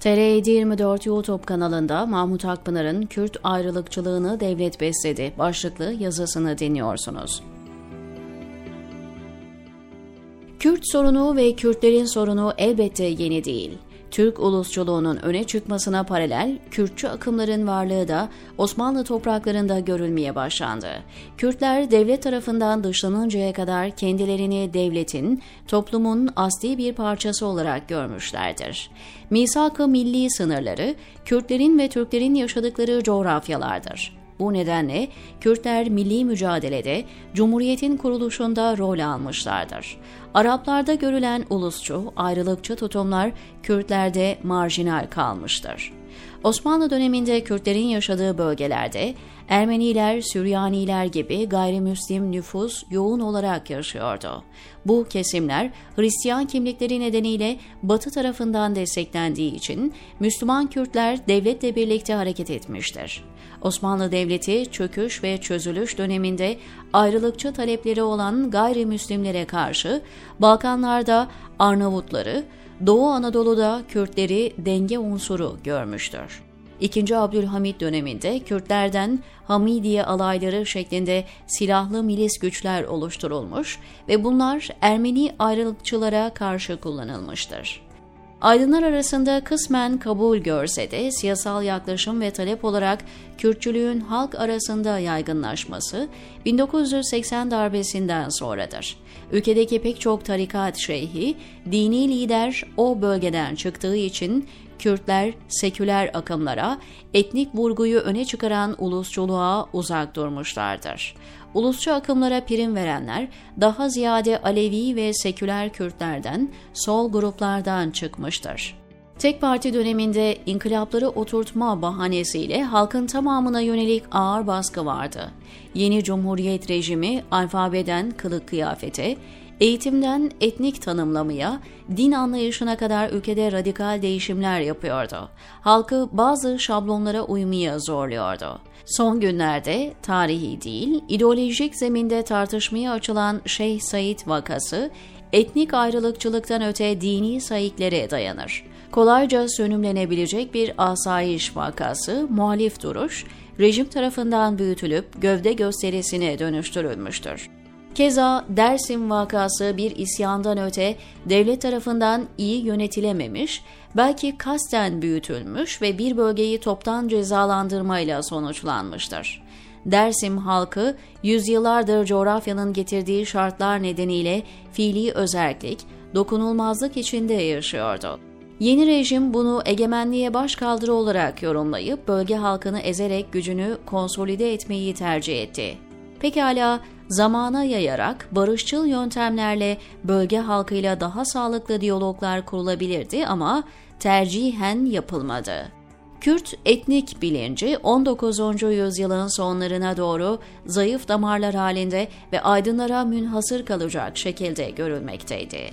TR724 YouTube kanalında Mahmut Akpınar'ın Kürt ayrılıkçılığını devlet besledi başlıklı yazısını dinliyorsunuz. Kürt sorunu ve Kürtlerin sorunu elbette yeni değil. Türk ulusçuluğunun öne çıkmasına paralel Kürtçü akımların varlığı da Osmanlı topraklarında görülmeye başlandı. Kürtler devlet tarafından dışlanıncaya kadar kendilerini devletin, toplumun asli bir parçası olarak görmüşlerdir. Misak-ı milli sınırları Kürtlerin ve Türklerin yaşadıkları coğrafyalardır. Bu nedenle Kürtler milli mücadelede Cumhuriyet'in kuruluşunda rol almışlardır. Araplarda görülen ulusçu, ayrılıkçı tutumlar Kürtlerde marjinal kalmıştır. Osmanlı döneminde Kürtlerin yaşadığı bölgelerde Ermeniler, Süryaniler gibi gayrimüslim nüfus yoğun olarak yaşıyordu. Bu kesimler Hristiyan kimlikleri nedeniyle Batı tarafından desteklendiği için Müslüman Kürtler devletle birlikte hareket etmiştir. Osmanlı Devleti çöküş ve çözülüş döneminde ayrılıkçı talepleri olan gayrimüslimlere karşı Balkanlarda Arnavutları, Doğu Anadolu'da Kürtleri denge unsuru görmüştür. İkinci Abdülhamit döneminde Kürtlerden Hamidiye alayları şeklinde silahlı milis güçler oluşturulmuş ve bunlar Ermeni ayrılıkçılara karşı kullanılmıştır. Aydınlar arasında kısmen kabul görse de siyasal yaklaşım ve talep olarak Kürtçülüğün halk arasında yaygınlaşması 1980 darbesinden sonradır. Ülkedeki pek çok tarikat şeyhi, dini lider o bölgeden çıktığı için Kürtler seküler akımlara, etnik vurguyu öne çıkaran ulusçuluğa uzak durmuşlardır. Ulusçu akımlara prim verenler daha ziyade Alevi ve seküler Kürtlerden, sol gruplardan çıkmıştır. Tek parti döneminde inkılapları oturtma bahanesiyle halkın tamamına yönelik ağır baskı vardı. Yeni cumhuriyet rejimi alfabeden kılık kıyafete, Eğitimden etnik tanımlamaya, din anlayışına kadar ülkede radikal değişimler yapıyordu. Halkı bazı şablonlara uymaya zorluyordu. Son günlerde tarihi değil, ideolojik zeminde tartışmaya açılan Şeyh Said vakası, etnik ayrılıkçılıktan öte dini sayiklere dayanır. Kolayca sönümlenebilecek bir asayiş vakası, muhalif duruş, rejim tarafından büyütülüp gövde gösterisine dönüştürülmüştür. Keza Dersim vakası bir isyandan öte devlet tarafından iyi yönetilememiş, belki kasten büyütülmüş ve bir bölgeyi toptan cezalandırmayla sonuçlanmıştır. Dersim halkı yüzyıllardır coğrafyanın getirdiği şartlar nedeniyle fiili özellik, dokunulmazlık içinde yaşıyordu. Yeni rejim bunu egemenliğe başkaldırı olarak yorumlayıp bölge halkını ezerek gücünü konsolide etmeyi tercih etti. Pekala zamana yayarak barışçıl yöntemlerle bölge halkıyla daha sağlıklı diyaloglar kurulabilirdi ama tercihen yapılmadı. Kürt etnik bilinci 19. yüzyılın sonlarına doğru zayıf damarlar halinde ve aydınlara münhasır kalacak şekilde görülmekteydi.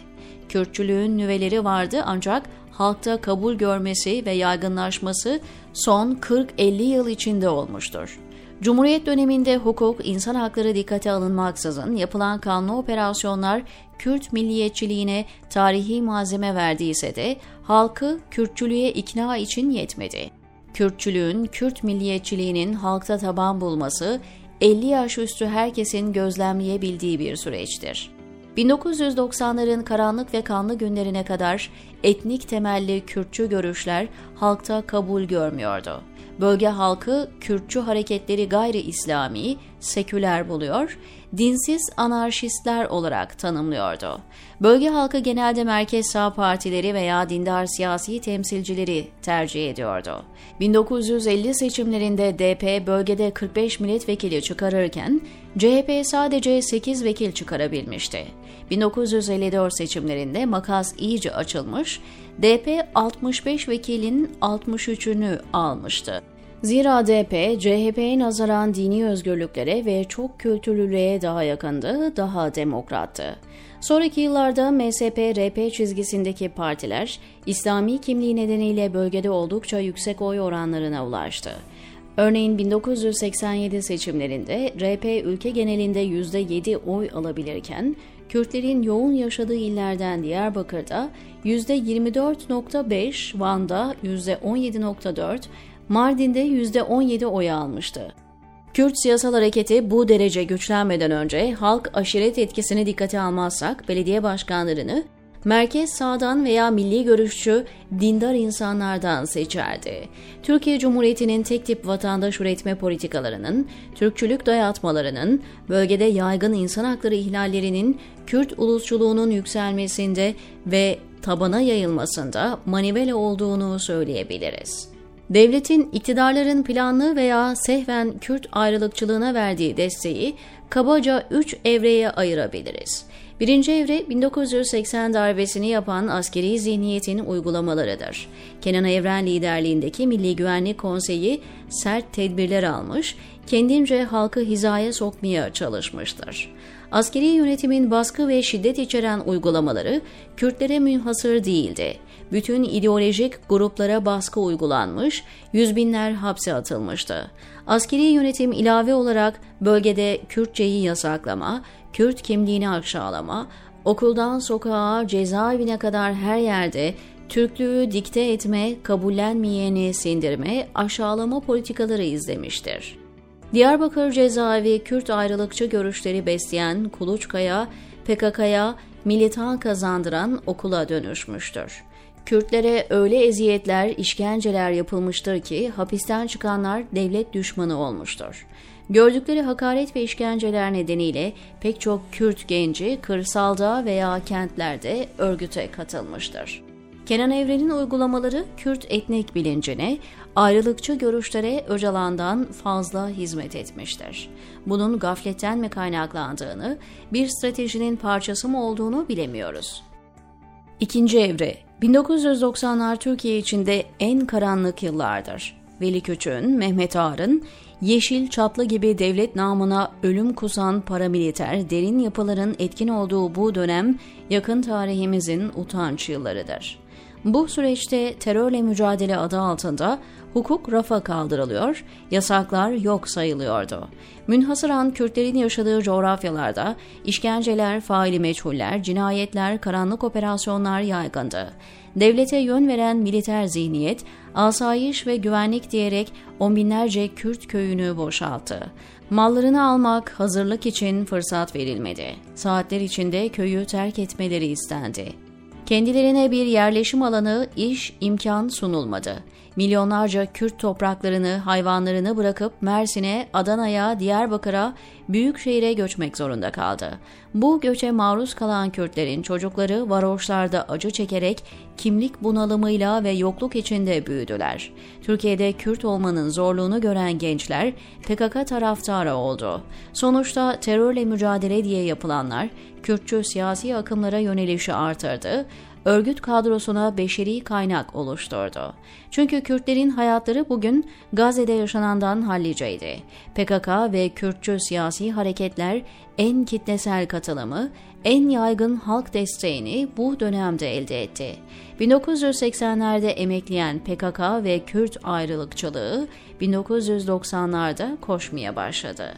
Kürtçülüğün nüveleri vardı ancak halkta kabul görmesi ve yaygınlaşması son 40-50 yıl içinde olmuştur. Cumhuriyet döneminde hukuk, insan hakları dikkate alınmaksızın yapılan kanlı operasyonlar Kürt milliyetçiliğine tarihi malzeme verdiyse de halkı Kürtçülüğe ikna için yetmedi. Kürtçülüğün, Kürt milliyetçiliğinin halkta taban bulması 50 yaş üstü herkesin gözlemleyebildiği bir süreçtir. 1990'ların karanlık ve kanlı günlerine kadar etnik temelli Kürtçü görüşler halkta kabul görmüyordu. Bölge halkı Kürtçü hareketleri gayri İslami, seküler buluyor, dinsiz anarşistler olarak tanımlıyordu. Bölge halkı genelde merkez sağ partileri veya dindar siyasi temsilcileri tercih ediyordu. 1950 seçimlerinde DP bölgede 45 milletvekili çıkarırken CHP sadece 8 vekil çıkarabilmişti. 1954 seçimlerinde makas iyice açılmış, DP 65 vekilin 63'ünü almıştı. Zira DP, CHP'ye nazaran dini özgürlüklere ve çok kültürlülüğe daha yakındı, daha demokrattı. Sonraki yıllarda MSP-RP çizgisindeki partiler, İslami kimliği nedeniyle bölgede oldukça yüksek oy oranlarına ulaştı. Örneğin 1987 seçimlerinde RP ülke genelinde %7 oy alabilirken Kürtlerin yoğun yaşadığı illerden Diyarbakır'da %24.5, Van'da %17.4, Mardin'de %17 oy almıştı. Kürt siyasal hareketi bu derece güçlenmeden önce halk aşiret etkisini dikkate almazsak belediye başkanlarını merkez sağdan veya milli görüşçü dindar insanlardan seçerdi. Türkiye Cumhuriyeti'nin tek tip vatandaş üretme politikalarının, Türkçülük dayatmalarının, bölgede yaygın insan hakları ihlallerinin, Kürt ulusçuluğunun yükselmesinde ve tabana yayılmasında manivela olduğunu söyleyebiliriz. Devletin iktidarların planlı veya sehven Kürt ayrılıkçılığına verdiği desteği kabaca üç evreye ayırabiliriz. Birinci evre 1980 darbesini yapan askeri zihniyetin uygulamalarıdır. Kenan Evren liderliğindeki Milli Güvenlik Konseyi sert tedbirler almış, kendince halkı hizaya sokmaya çalışmıştır. Askeri yönetimin baskı ve şiddet içeren uygulamaları Kürtlere münhasır değildi. Bütün ideolojik gruplara baskı uygulanmış, yüz binler hapse atılmıştı. Askeri yönetim ilave olarak bölgede Kürtçeyi yasaklama, Kürt kimliğini aşağılama, okuldan sokağa, cezaevine kadar her yerde Türklüğü dikte etme, kabullenmeyeni sindirme, aşağılama politikaları izlemiştir. Diyarbakır cezaevi Kürt ayrılıkçı görüşleri besleyen Kuluçkaya, PKK'ya militan kazandıran okula dönüşmüştür. Kürtlere öyle eziyetler, işkenceler yapılmıştır ki hapisten çıkanlar devlet düşmanı olmuştur. Gördükleri hakaret ve işkenceler nedeniyle pek çok Kürt genci kırsalda veya kentlerde örgüte katılmıştır. Kenan Evren'in uygulamaları Kürt etnik bilincine, ayrılıkçı görüşlere Öcalan'dan fazla hizmet etmiştir. Bunun gafletten mi kaynaklandığını, bir stratejinin parçası mı olduğunu bilemiyoruz. İkinci evre 1990'lar Türkiye içinde en karanlık yıllardır. Veli Küçük'ün, Mehmet Ağar'ın, Yeşil Çatlı gibi devlet namına ölüm kusan paramiliter derin yapıların etkin olduğu bu dönem yakın tarihimizin utanç yıllarıdır. Bu süreçte terörle mücadele adı altında hukuk rafa kaldırılıyor, yasaklar yok sayılıyordu. Münhasıran Kürtlerin yaşadığı coğrafyalarda işkenceler, faili meçhuller, cinayetler, karanlık operasyonlar yaygındı. Devlete yön veren militer zihniyet, asayiş ve güvenlik diyerek on binlerce Kürt köyünü boşalttı. Mallarını almak, hazırlık için fırsat verilmedi. Saatler içinde köyü terk etmeleri istendi. Kendilerine bir yerleşim alanı, iş, imkan sunulmadı. Milyonlarca Kürt topraklarını, hayvanlarını bırakıp Mersin'e, Adana'ya, Diyarbakır'a, büyük şehire göçmek zorunda kaldı. Bu göçe maruz kalan Kürtlerin çocukları varoşlarda acı çekerek kimlik bunalımıyla ve yokluk içinde büyüdüler. Türkiye'de Kürt olmanın zorluğunu gören gençler PKK taraftarı oldu. Sonuçta terörle mücadele diye yapılanlar Kürtçü siyasi akımlara yönelişi artırdı örgüt kadrosuna beşeri kaynak oluşturdu. Çünkü Kürtlerin hayatları bugün Gazze'de yaşanandan halliceydi. PKK ve Kürtçü siyasi hareketler en kitlesel katılımı, en yaygın halk desteğini bu dönemde elde etti. 1980'lerde emekleyen PKK ve Kürt ayrılıkçılığı 1990'larda koşmaya başladı.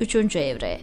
Üçüncü evre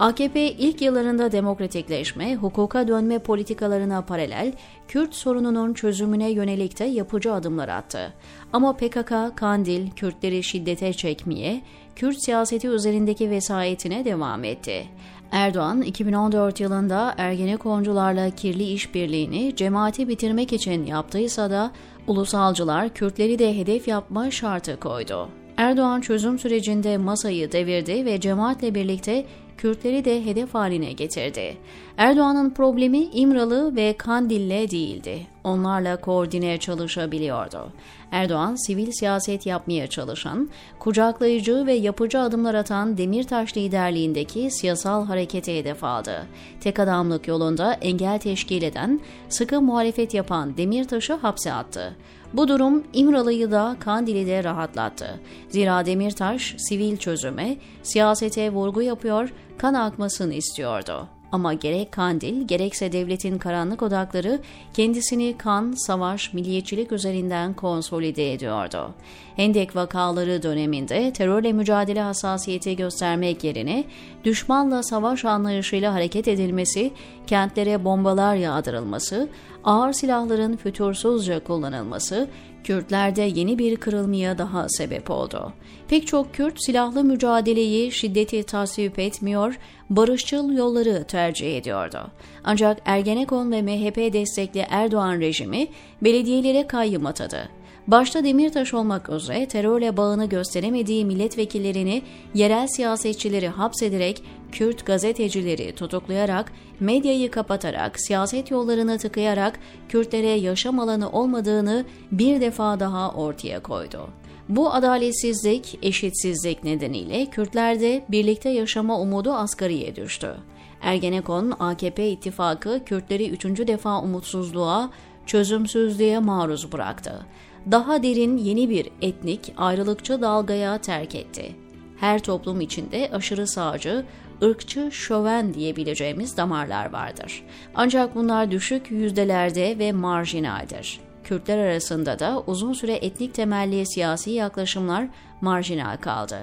AKP ilk yıllarında demokratikleşme, hukuka dönme politikalarına paralel Kürt sorununun çözümüne yönelik de yapıcı adımlar attı. Ama PKK, Kandil, Kürtleri şiddete çekmeye, Kürt siyaseti üzerindeki vesayetine devam etti. Erdoğan 2014 yılında Ergenekoncularla kirli işbirliğini cemaati bitirmek için yaptıysa da ulusalcılar Kürtleri de hedef yapma şartı koydu. Erdoğan çözüm sürecinde masayı devirdi ve cemaatle birlikte Kürtleri de hedef haline getirdi. Erdoğan'ın problemi İmralı ve Kandil'le değildi. Onlarla koordine çalışabiliyordu. Erdoğan sivil siyaset yapmaya çalışan, kucaklayıcı ve yapıcı adımlar atan Demirtaş liderliğindeki siyasal harekete hedef aldı. Tek adamlık yolunda engel teşkil eden, sıkı muhalefet yapan Demirtaş'ı hapse attı. Bu durum İmralı'yı da Kandil'i de rahatlattı. Zira Demirtaş sivil çözüme, siyasete vurgu yapıyor, kan akmasını istiyordu. Ama gerek Kandil gerekse devletin karanlık odakları kendisini kan, savaş, milliyetçilik üzerinden konsolide ediyordu. Hendek vakaları döneminde terörle mücadele hassasiyeti göstermek yerine düşmanla savaş anlayışıyla hareket edilmesi, kentlere bombalar yağdırılması, ağır silahların fütursuzca kullanılması, Kürtlerde yeni bir kırılmaya daha sebep oldu. Pek çok Kürt silahlı mücadeleyi şiddeti tasvip etmiyor, barışçıl yolları tercih ediyordu. Ancak Ergenekon ve MHP destekli Erdoğan rejimi belediyelere kayyım atadı. Başta Demirtaş olmak üzere terörle bağını gösteremediği milletvekillerini, yerel siyasetçileri hapsederek, Kürt gazetecileri tutuklayarak, medyayı kapatarak, siyaset yollarını tıkayarak Kürtlere yaşam alanı olmadığını bir defa daha ortaya koydu. Bu adaletsizlik, eşitsizlik nedeniyle Kürtlerde birlikte yaşama umudu asgariye düştü. Ergenekon, AKP ittifakı Kürtleri üçüncü defa umutsuzluğa, çözümsüzlüğe maruz bıraktı daha derin yeni bir etnik, ayrılıkçı dalgaya terk etti. Her toplum içinde aşırı sağcı, ırkçı, şöven diyebileceğimiz damarlar vardır. Ancak bunlar düşük yüzdelerde ve marjinaldir. Kürtler arasında da uzun süre etnik temelli siyasi yaklaşımlar marjinal kaldı.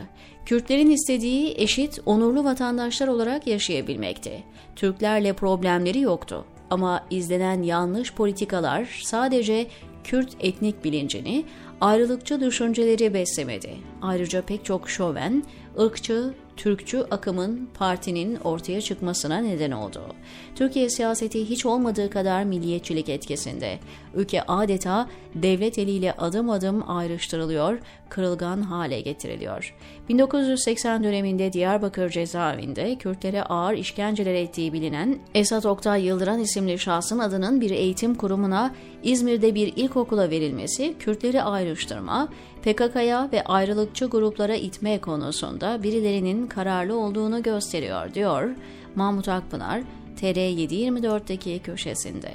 Kürtlerin istediği eşit, onurlu vatandaşlar olarak yaşayabilmekti. Türklerle problemleri yoktu. Ama izlenen yanlış politikalar sadece Kürt etnik bilincini, ayrılıkçı düşünceleri beslemedi. Ayrıca pek çok şoven, ırkçı, Türkçü akımın partinin ortaya çıkmasına neden oldu. Türkiye siyaseti hiç olmadığı kadar milliyetçilik etkisinde. Ülke adeta devlet eliyle adım adım ayrıştırılıyor, kırılgan hale getiriliyor. 1980 döneminde Diyarbakır cezaevinde Kürtlere ağır işkenceler ettiği bilinen Esat Oktay Yıldıran isimli şahsın adının bir eğitim kurumuna İzmir'de bir ilkokula verilmesi, Kürtleri ayrıştırma, PKK'ya ve ayrılıkçı gruplara itme konusunda birilerinin kararlı olduğunu gösteriyor, diyor Mahmut Akpınar, TR724'deki köşesinde.